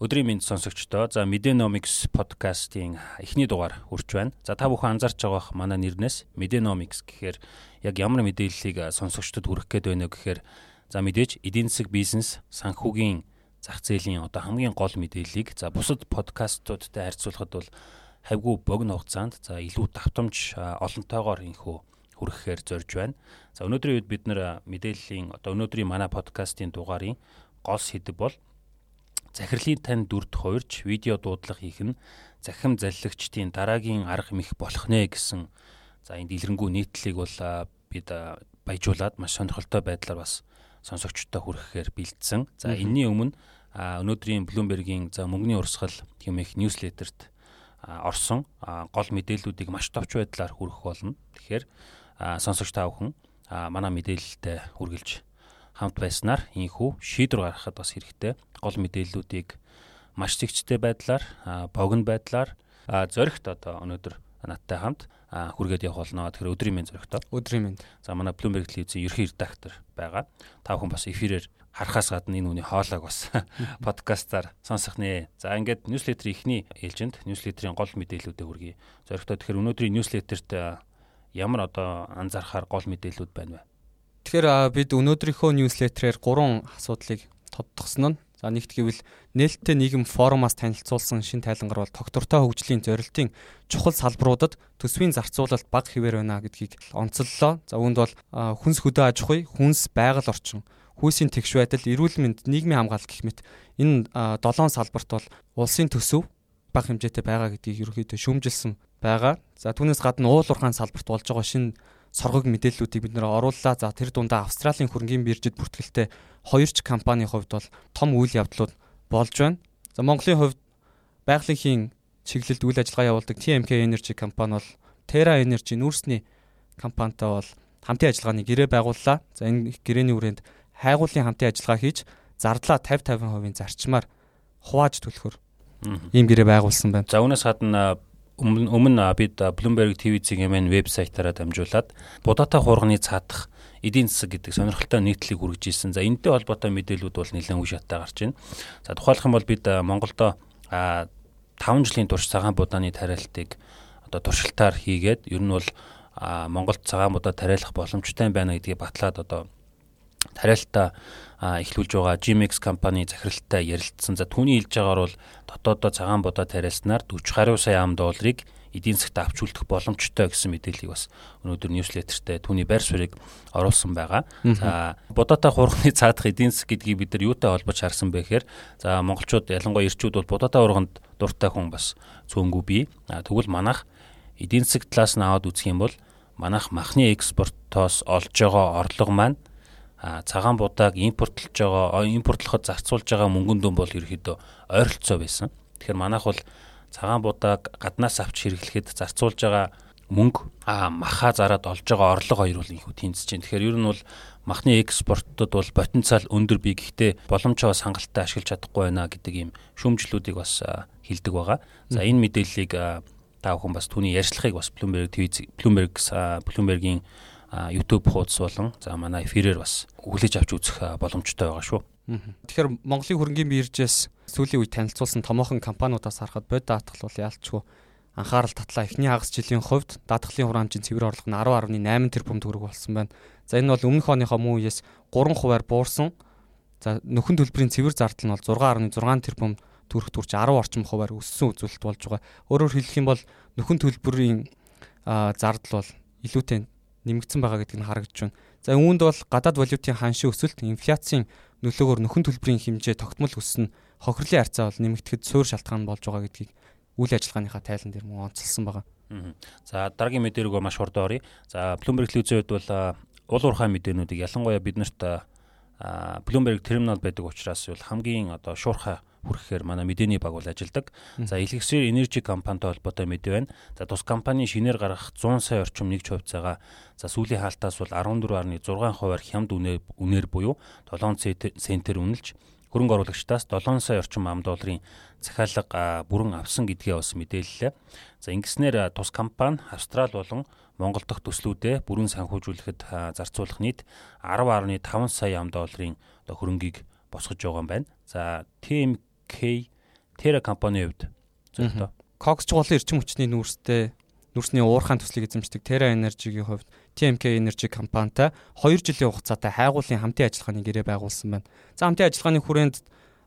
Өдрийн мэнд сонсогчдоо за Medenomics подкастын эхний дугаар хүрч байна. За та бүхэн анзаарч байгаа бах манай нэрнээс Medenomics гэхээр яг ямар мэдээллийг сонсогчдод хүргэх гээд байна вэ гэхээр за мэдээж эдийн засаг бизнес санхүүгийн зах зээлийн одоо хамгийн гол мэдээллийг за бусад подкастуудтай харьцуулахад бол хавьгүй богино хугацаанд за илүү давтамж олонтойгоор инхүү хүргэхээр зорж байна. За өнөөдрийн үед бид нэр мэдээллийн одоо өнөөдрийн манай подкастын дугаарын гол сэдэв бол захирлын тань дүрд хуурж видео дуудлага хийх нь захим залливчдын дараагийн арга мэх болох нэ гэсэн за энэ дэлгэрэнгүй нийтлэлийг бол бид баяжуулаад маш сонирхолтой байдлаар бас сонсогчдод хүргэхээр бэлдсэн. За энэний өмнө өнөөдрийн Bloomberg-ийн за мөнгөний урсгал хэмээх ньюслетерт орсон гол мэдээллүүдийг маш товч байдлаар хүргэх болно. Тэгэхээр сонсогч та бүхэн манай мэдээлэлтэй хүргэлж хамт байснаар ийхүү шийдвэр гаргахад бас хэрэгтэй гол мэдээллүүдийг маш зэгцтэй байдлаар богино байдлаар зоригт одоо өнөөдөр надтай хамт хүргээд явах болно. Тэгэхээр өдрийн мэнд зоригтой. Өдрийн мэнд. За манай Bloomberg телевизийн ерхий редактор байгаа. Та бүхэн бас эфирээр харахаас гадна энэ үний хоолойг бас подкастаар сонсох нэ. За ингээд ньюслетерийн эхний ээлжинд ньюслетерийн гол мэдээллүүдээ хүргэе. Зоригтой. Тэгэхээр өнөөдрийн ньюслетерт ямар одоо анзаарахаар гол мэдээллүүд байна вэ? Тэгэхээр бид өнөөдрийнхөө ньюслетерээр гурван асуудлыг тодтогсон нь За нэгт гэвэл нээлттэй нийгэм форумаас танилцуулсан шин тайлангар бол доктортой хөгжлийн зорилтын чухал салбаруудад төсвийн зарцуулалт бага хэвээр байна гэдгийг онцоллоо. За үүнд бол хүнс хөдөө аж ахуй, хүнс байгаль орчин, хүйсийн тэгш байдал, эрүүл мэнд, нийгмийн хамгаалалт гэх мэт энэ долоон салбарт бол улсын төсөв бага хэмжээтэй байгаа гэдгийг ерөнхийдөө шүүмжилсэн байгаа. За түүнээс гадна уул уурхайн салбарт болж байгаа шинэ соргог мэдээллүүдийг бид нэр орууллаа. За тэр дундаа Австралийн хөрөнгөний биржид бүртгэлтэй хоёр ч компанийн хувьд бол том үйл явдлууд болж байна. За Монголын хувьд байгалийн чиглэлд үйл ажиллагаа явуулдаг TMK Energy компани бол Terra Energy нүүрсний компанитай бол хамтын ажиллагааны гэрээ байгууллаа. За энэ гэрээний хүрээнд хайгуулын хамтын ажиллагаа хийж зардлаа 50 50% зарчмаар хувааж төлөхөр ийм гэрээ байгуулсан байна. За үүнээс гадна өмнө өмнө бид Bloomberg TV-ийн мэн вебсайтаараа дамжуулаад будаатай хуурганы цаадах эдийн засаг гэдэг сонирхолтой нийтлэлийг хүргэж ирсэн. За энэтэй холбоотой мэдээлүүд бол нэлээд үе шаттай гарч байна. За тухайлх юм бол бид Монголдо 5 жилийн турш цагаан будааны тариалтыг одоо туршилтаар хийгээд ер нь бол Монголд цагаан будаа тариалах боломжтой байна гэдгийг батлаад одоо тариалтаа эхлүүлж байгаа GMX компани захиралтай ярилцсан. За түүний хэлж байгаагаар бол дотоодоо цагаан будаа тариалснаар 40 гаруй сая ам долларыг эдийн засагт авч үлдэх боломжтой гэсэн мэдээллийг бас өнөөдөр ньюслетертэй түүний байр суурийг оруулсан байгаа. За будаатай хурганы цаадах эдийн засаг гэдгийг бид нар юутай холбож харсан бэ гэхээр за монголчууд ялангуяа эрчүүд бол будаатай хурганд дуртай хүн бас цөөнгүй бий. Тэгвэл манайх эдийн засаг талаас нь аваад үзэх юм бол манайх махны экспортоос олж байгаа орлого маань цагаан будааг импортлж байгаа импортлоход зарцуулж байгаа мөнгөн дүн бол ерөөхдөө ойролцоо байсан. Тэгэхээр манайх бол цагаан будааг гаднаас авч хэрэглэхэд зарцуулж байгаа мөнгө аа маха зараад олж байгаа орлого хоёр бол инхүү тэнцэж байна. Тэгэхээр ер нь бол махны экспортод бол потенциал өндөр бий гэхдээ боломжоо хангалттай ашиглаж чадахгүй байна гэдэг ийм шүүмжлүүдийг бас хилдэг байгаа. За энэ мэдээллийг та бүхэн бас түүний ярьцлагыг бас Bloomberg Bloomberg Bloomberg-ийн YouTube хуудас болон за манай эфирээр бас хүлээж авч үзэх боломжтой байгаа шүү. Тэгэхээр Монголын хөрөнгөний биржээс сүүлийн үед танилцуулсан томоохон компаниудаас харахад бод даатгал бол яалчгүй анхаарал татлаа эхний хагас жилийн хувьд даатгалын хураамжийн цэвэр орлого нь 10.8 тэрбум төгрөг болсон байна. За энэ бол өмнөх оныхоо мөн үеэс 3 хувиар буурсан. За нөхөн төлбөрийн цэвэр зардал нь бол 6.6 тэрбум төгрөг төрж 10 орчим хувиар өссөн үзүүлэлт болж байгаа. Өөрөөр хэлэх юм бол нөхөн төлбөрийн зардал бол илүүтэй нэмэгдсэн байгаа гэдгийг харагдж байна. За үүнд бол гадаад валютын ханшийн өсөлт, инфляцийн нөлөөгөөр нөхөн төлбөрийн хэмжээ тогтмол өснө, хохирлын харьцаа бол нэмэгдэхэд суур шалтгаан болж байгаа гэдгийг үйл ажиллагааныхаа тайлан дээр мөн онцлсан байгаа. За дараагийн мэдээ рүү маш хурдан оръё. За Bloomberg телевизийн хувьд бол уул уурхай мэдээнүүдийг ялангуяа биднэрт Bloomberg терминал байдаг учраас бол хамгийн одоо шуурхай хүрхэхээр манай мэдээний баг бол ажилдаг. За Elixir Energy компанитай холбоотой мэдээ байна. За тус компани шинээр гаргах 100 сая орчим нэгж хувьцаагаа за сүүлийн хаалтаас бол 14.6 хувиар хямд үнээр үнээр буюу 7 центээр үнэлж хөрөнгө оруулагчдаас 7 сая орчим ам долларын захиалга бүрэн авсан гэдгээ бас мэдээллээ. За ингэснээр тус компани Австрал болон Монгол дахь төслүүдээ бүрэн санхүүжүүлэхэд зарцуулах нийт 10.5 сая ам долларын хөрөнгийг босгож байгаа юм байна. За TM K Terra компанийн хувьд зөвхөн Cox ч болон эрчим хүчний нүүрстэй нүүрсний уурхайн төслийг эзэмшдэг Terra Energy-гийн хувьд TMK Energy компанитай 2 жилийн хугацаатай хайгуулын хамтын ажиллагааны гэрээ байгуулсан байна. За хамтын ажиллагааны хүрээнд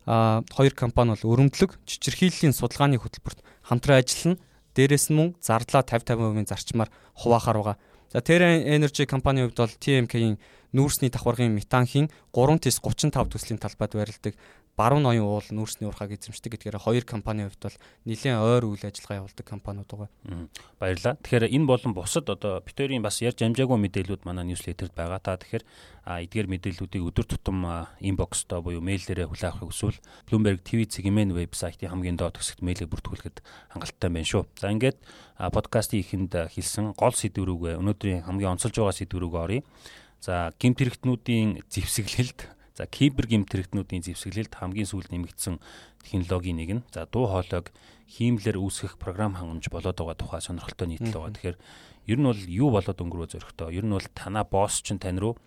а хоёр компани бол өрөмдлөг чичирхийллийн судалгааны хөтөлбөрт хамтран ажиллана. Дээрээс нь мөн зардлаа 50 50% зарчмаар хуваахаар байгаа. За Terra Energy компанийн хувьд бол TMK-ийн нүүрсний давхаргын метанхийн 3-с 35 төслийн талбайд барилдаг баруун ноён уул нүүрсний урхааг эзэмшдэг гэдгээр хоёр компанийн хувьд бол нэлээд ойр үйл ажиллагаа явуулдаг компаниуд байгаа. Баярлалаа. Тэгэхээр энэ болон бусад одоо битэрийн бас ярьж амжаагүй мэдээлүүд манай ньюслетерд байгаа. Та тэгэхээр эдгээр мэдээллүүдийг өдөр тутам инбокстой буюу мэйлээрээ хүлээн авахыг хүсвэл Bloomberg TV цэгийн вебсайтын хамгийн доод хэсэгт мэйлээ бүртгүүлэхэд хангалттай байна шүү. За ингээд подкастын ихэнд хэлсэн гол сэдв рүүгээ өнөөдрийн хамгийн онцолж байгаа сэдв рүүгээ оръё. За гимт хэрэгтнүүдийн зэвсэглэлд За кибер гэмтэрэгтнүүдийн зэвсэглэлд хамгийн сүүлд нэмэгдсэн технологийн нэг нь за дуу хоолойг хиймлэр үүсгэх програм хангамж болоод байгаа тухай сонирхолтой нийтлэл байгаа. Тэгэхээр ер нь бол юу болоод өнгөрөө зөрөхтэй. Ер нь бол танаа босс ч тань руу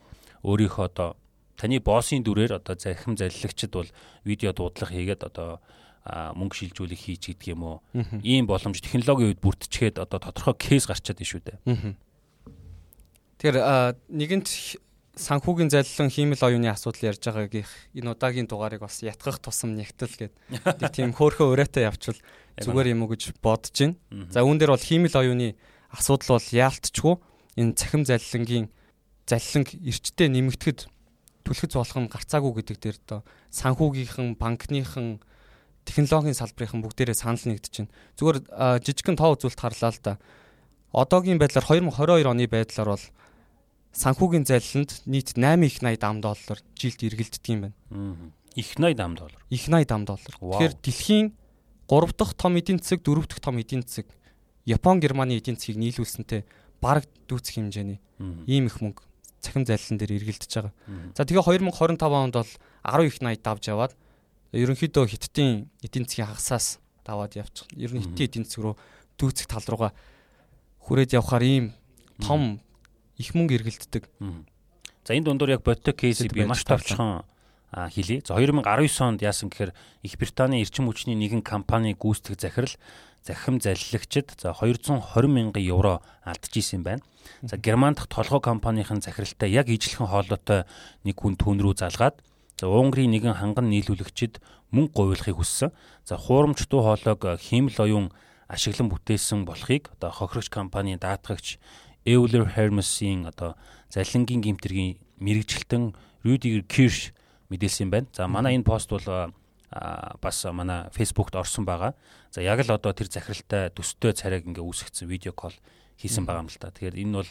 өөрийнхөө одоо таны боссын дүрээр одоо захим залилагчд бол видео дуудлага хийгээд одоо мөнгө шилжүүлэх хийж гэдэг юм уу. Ийм боломж технологийн үед бүрдчихэд одоо тодорхой кейс гарчаад байна шүү дээ. Тэгэхээр нэгэнт санхүүгийн залилан хиймэл оюуны асуудал ярьж байгаагийн энэ удаагийн дугаарыг бас ятгах тусам нэгтэл гээд тийм хөөхөө өрөөтэй явчвал зүгээр юм уу гэж бодож байна. За үүн дээр бол хиймэл оюуны асуудал бол яалтчгүй энэ цахим залилангийн залиланг эрчтэй нэмэгдэхэд түлхэц болох нь гарцаагүй гэдэг дээр доо санхүүгийнхэн банкныхан технологийн салбарын бүгдээрээ санал нэгдэж байна. Зүгээр жижигхэн тоо үзүүлэлт харлаа л да. Одоогийн байдлаар 2022 оны байдлаар бол санхүүгийн залиланд нийт 8 их 80 ам доллар жилд эргэлддэг юм байна. Их 80 ам доллар. Их 80 ам доллар. Тэгэхээр дэлхийн 3 дахь том эдийн засаг, 4 дахь том эдийн засаг Япон, Германы эдийн засгийг нийлүүлсэнтэй бараг дүүцэх хэмжээний ийм их мөнгө цахим залилан дээр эргэлдэж байгаа. За тэгээ 2025 онд бол 10 их 80 давж яваад ерөнхийдөө хиттийн эдийн засгийн хагасаас даваад явчих. Ер нь хиттийн эдийн засаг руу дүүцэх тал руугаа хүрээд явхаар ийм том их мөнгө эргэлддэг. За энэ дундуур яг бодтой кейсийг би маш товчхон хэлье. За 2019 онд яасан гэхээр Их Британий эрчим хүчний нэгэн компани гүйцэтгэх захирал захим залилагчид за 220 мянган евро алдчихсан байна. За Герман дахь толгой компанийн захиралтай яг ижлэхэн хоолойтой нэг хүн түүн рүү залгаад за Унгарын нэгэн ханган нийлүүлэгчид мөнгө гуйлахыг хүссэн. За хуурамч дуу хоолойг хиймэл оюун ашиглан бүтээсэн болохыг одоо хохирогч компанийн даатгагч Euler Hermes-ийн одоо залингийн гимтэргийн мэрэгчлэлтэн Rudiger Kirsch мэдээлсэн байна. За манай энэ пост бол бас манай Facebook-т орсон байгаа. За яг л одоо тэр захиралтай төстэй царайг ингээ үүсгэсэн видео кол хийсэн байгаа юм л та. Тэгэхээр энэ бол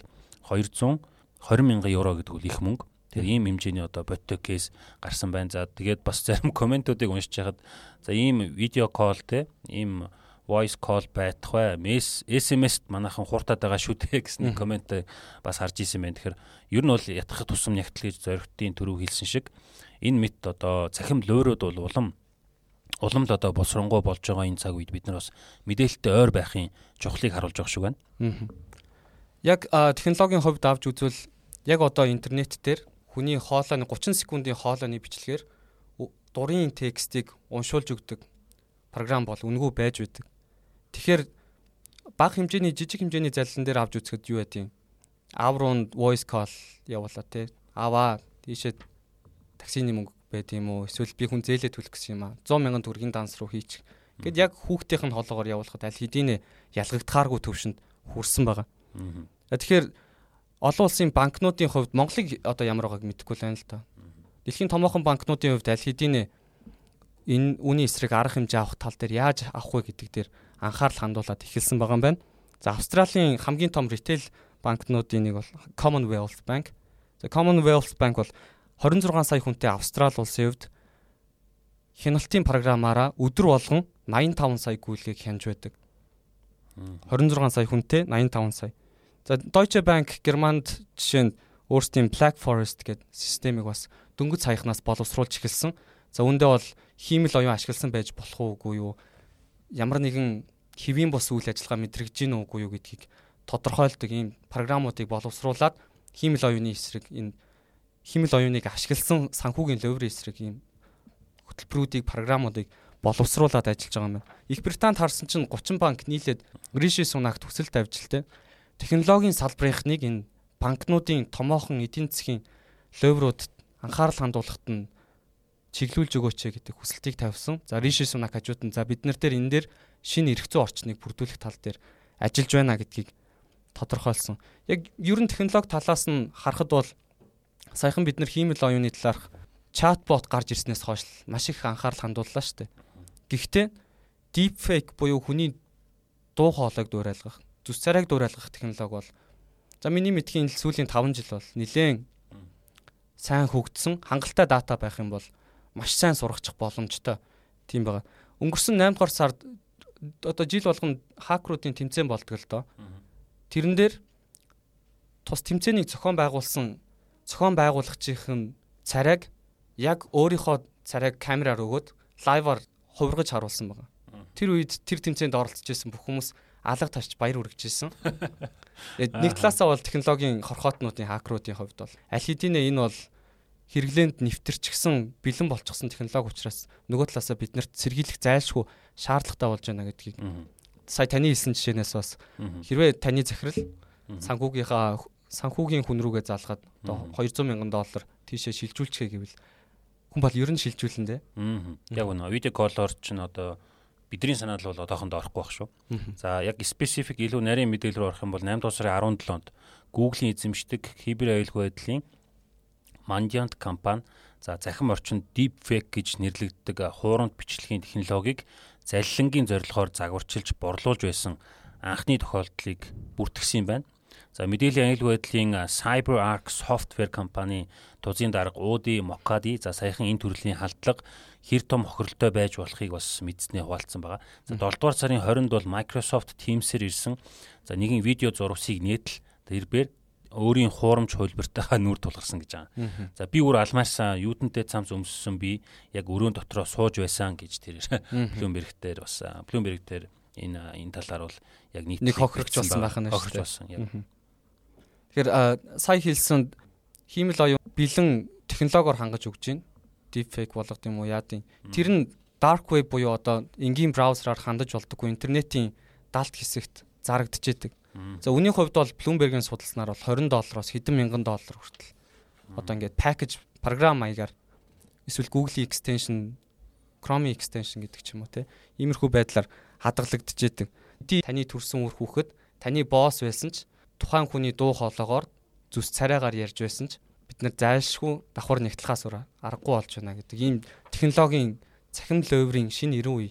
220 мянган евро гэдэг үл их мөнгө. Тэр ийм хэмжээний одоо боттой кейс гарсан байна. За тэгээд бас зарим комментуудыг уншиж хахад за ийм видео кол те ийм voice call байх бай. SMS-т манайхан хуртаад байгаа шүү дээ гэсэн комент бас харж исэн байна. Тэгэхээр ер нь бол ятгах тусам нягтл гэж зоригтын төрөв хэлсэн шиг энэ мэт одоо цахим лөөрөөд бол улам уламд одоо боловсронгуй болж байгаа энэ цаг үед бид нар бас мэдээлэлтэй ойр байхын чухлыг харуулж байгаа шүү байна. Яг технологийн хувьд авч үзвэл яг одоо интернет дээр хүний хоолойны 30 секундын хоолойны бичлэгээр дурын текстийг уншуулж өгдөг програм бол үнгүй байж байдаг. Тэгэхээр бага хэмжээний жижиг хэмжээний залилан дээр авч үзэхэд юу байдیں۔ Аав руу voice call явуулаа тий. Аваа тийшээ таксины мөнгө байд юм уу? Эсвэл би хүн зээлээ төлөх гэсэн юм аа. 100 мянган төгрөгийн данс руу хийчих. Гэт яг хүүхдийнх нь хоолоогоор явуулахад аль хэдийн ялгагдахааргүй төвшөнд хүрсэн байгаа. Тэгэхээр олон улсын банкнуудын хувьд Монголыг одоо ямар байгааг мэдэхгүй л байна л та. Дэлхийн томоохон банкнуудын хувьд аль хэдийн энэ үүний эсрэг арга хэмжээ авах тал дээр яаж авах вэ гэдэг дээр анхаарал хандуулад эхэлсэн байгаа юм байна. За Австралийн хамгийн том ритейл банкнуудын нэг бол Commonwealth Bank. За Commonwealth Bank бол 26 сая хүнтэй Австрали улсын хувьд хяналтын програмаараа өдөр болгон 85 сая гүйлгийг хянж байдаг. 26 сая хүнтэй 85 сая. За Deutsche Bank Германд жишээ нь өөрсдийн Black Forest гэдэг системийг бас дөнгөж саяхнаас боловсруулж эхэлсэн. За үүндээ бол хиймэл оюун ашигласан байж болох уугүй юу? Ямар нэгэн хэвийн бос үйл ажиллагаа мэдрэгж гин үгүй юу гэдгийг тодорхойлдог ийм програмуудыг боловсруулад хиймэл оюуны эсрэг энэ хиймэл оюуныг ашигласан санхүүгийн ловрын эсрэг ийм хөтөлбөрүүдийг програмуудыг боловсруулад ажиллаж байгаа юм байна. Их Британд харсан чинь 30 банк нийлээд Риши Сунагт төсөлт тавьж л те. Технологийн салбарынхныг энэ банкнуудын томоохон эдийн засгийн леврууд анхаарал хандуулахад нь чиглүүлж өгөөч гэдэг хүсэлтийг тавьсан. За Риши Сунак хажууд нь за бид нар дээр энэ дээр шинэ эрх зүйн орчныг бүрдүүлэх тал дээр ажиллаж байна гэдгийг тодорхойлсон. Яг ерөн технологи талаас нь харахад бол саяхан бид нар хиймэл оюуны талаарх чатбот гарч ирснээс хойш маш их анхаарал хандууллаа шүү дээ. Гэхдээ deepfake буюу хүний дуу хоолойг дуурайлгах, зүс царайг дуурайлгах технологи бол за миний мэдхийн сүүлийн 5 жил бол нэлээд сайн хөгжсөн, хангалттай дата байх юм бол маш сайн сургачих боломжтой тийм байгаа. Өнгөрсөн 8 дугаар сард одоо жил болгоно хакеруудын тэмцээн болдог л доо. Тэрэн дээр тус тэмцээнийг зохион байгуулсан зохион байгуулагчийн царайг яг өөрийнхөө царайг камераар өгөөд лайваар хувиргаж харуулсан байгаа. Тэр үед тэр тэмцээнд оролцож исэн бүх хүмүүс алга тарч баяр үргэжсэн. Нэг талаасаа бол технологийн хорхоотнуудын хакеруудын хувьд бол аль хэдийнэ энэ бол хэрэглээнд нэвтэрчихсэн бэлэн болчихсон технологи учраас нөгөө талаасаа биднэрт сэргийлэх зайлшгүй шаардлагатай болж байна гэдгийг сая таны хэлсэн жишээнээс бас хэрвээ таны захирал санхүүгийнхаа санхүүгийн хүн рүүгээ залгаад одоо 200 мянган доллар тийшээ шилжүүлчихээ гэвэл хүн бол ер нь шилжүүлэн дээ. Яг үнэ. Видео коллоор ч н одоо бидний санаал бол одоохондоо орохгүй байх шүү. За яг специфик илүү нарийн мэдээлэл рүү орох юм бол 8 дугаар сарын 17-нд Google-ийн эзэмшдэг кибер аюулгүй байдлын Mandiant компани за захим орчинд deepfake гэж нэрлэгддэг хуурамт бичлэгийн технологиг залилангийн зорилгоор загварчилж борлуулж байсан анхны тохиолдлыг бүртгэсэн юм байна. За мэдээллийн аюулгүй байдлын CyberArk software компани тузын дарга Ууди Мокади за саяхан энэ төрлийн халдлага хэр том хохиролтой байж болохыг бас мэдснээ хуваалцсан байгаа. За 7 дугаар сарын 20-нд бол Microsoft Teams-ээр ирсэн за нэгэн видео зурвсыг нээтэл тэрбээр өөрийн хуурамч хөлбөртөйхөө нүр тулгарсан гэж байгаа. За би өөр алмаасан юудэнтэй цамц өмссөн би яг өрөөнд дотроо сууж байсан гэж тэр Bloomberg дээр бас Bloomberg дээр энэ энэ талаар бол яг нийт нэг хохирогч болсон байх нь шүү дээ. Хохирогч болсон яг. Тэгэхээр сая хэлсэн хиймэл оюун бэлэн технологиор хангаж өгч байна. Deepfake болгох юм уу яад юм. Тэр нь dark web буюу одоо энгийн браузераар хандаж болдоггүй интернетийн далд хэсэгт зарагдчихэдэг. За үүний хувьд бол Bloomberg-ийн судалснаар бол 20 доллароос хэдэн мянган доллар хүртэл одоо ингээд package програм маягаар эсвэл Google extension, Chrome extension гэдэг ч юм уу те. Иймэрхүү байдлаар хадгалагдчихэдэг. Таны төрсэн үр хүүхэд таны босс байсан ч тухайн хүний дуу хоолоогоор зүс царайгаар ярьж байсан ч бид нар зайлшгүй давхар нэгтлахаас өөр аргагүй болж байна гэдэг ийм технологийн цахим ловрын шинэ 90 үе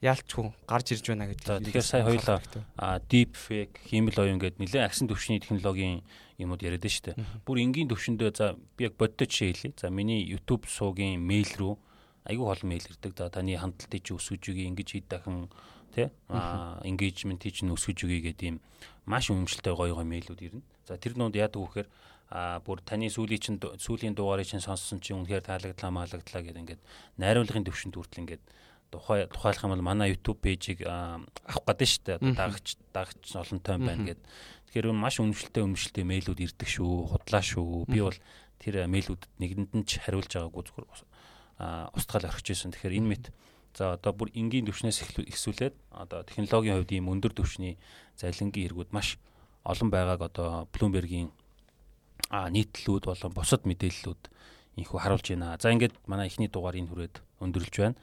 яалтчгүй гарч ирж байна гэдэг. Тэгэхээр сая хоёлаа deep fake хиймэл оюун гэдэг нэлээд агсан төвшний технологийн юмуд яриад байна шүү дээ. Бүр энгийн төвшөндөө за би яг бодтой жишээ хэлье. За миний YouTube суугийн мэйл рүү айгүй хол мэйл ирдэг. За таны хандлтыг чи өсгөж үгүй ингэж хэд дахин тий а engagement-ийг чинь өсгөж үгүй гэдэг юм маш үнэмшилтэй гоё гоё мэйлүүд ирнэ. За тэр нуунд яадаг вэхээр а бүр таны сүүлийн чинь сүүлийн дугаарыг чинь сонссон чинь үнэхээр таалагдлаа маалагдлаа гэдэг ингээд найруулгын төвшөнд хүртэл ингээд тухай тухайлах юм бол манай YouTube пэйжийг авах гэдэг шүү дээ. Дагч дагч олонтой байна гэд. Тэгэхээр маш үнэмшилтэй үнэмшилтэй мэйлүүд ирдэг шүү, худлаа шүү. Би бол тэр мэйлүүдэд нэгэнд нь ч хариулж байгаагүй зүгээр устгал орхиж исэн. Тэгэхээр энэ мэт За одоо бүр энгийн төвшнээс ихсүүлээд одоо технологийн хувьд ийм өндөр төвшний залингийн хэрэгүүд маш олон байгааг одоо Bloomberg-ийн нийтлэлүүд болон бусад мэдээллүүд инхүү харуулж байна. За ингээд манай эхний дугаарыг хүрээд өндөрлж байна.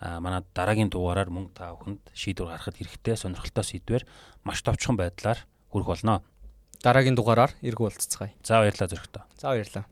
Манай дараагийн дугаараар мөнгө та бүхэнд шийдвэр гаргахад хэрэгтэй сонирхолтой сэдвэр маш товчхон байдлаар хүрэх болно. Дараагийн дугаараар эргүү уулзцгаая. За баярлалаа зөрөгтэй. За баярлалаа.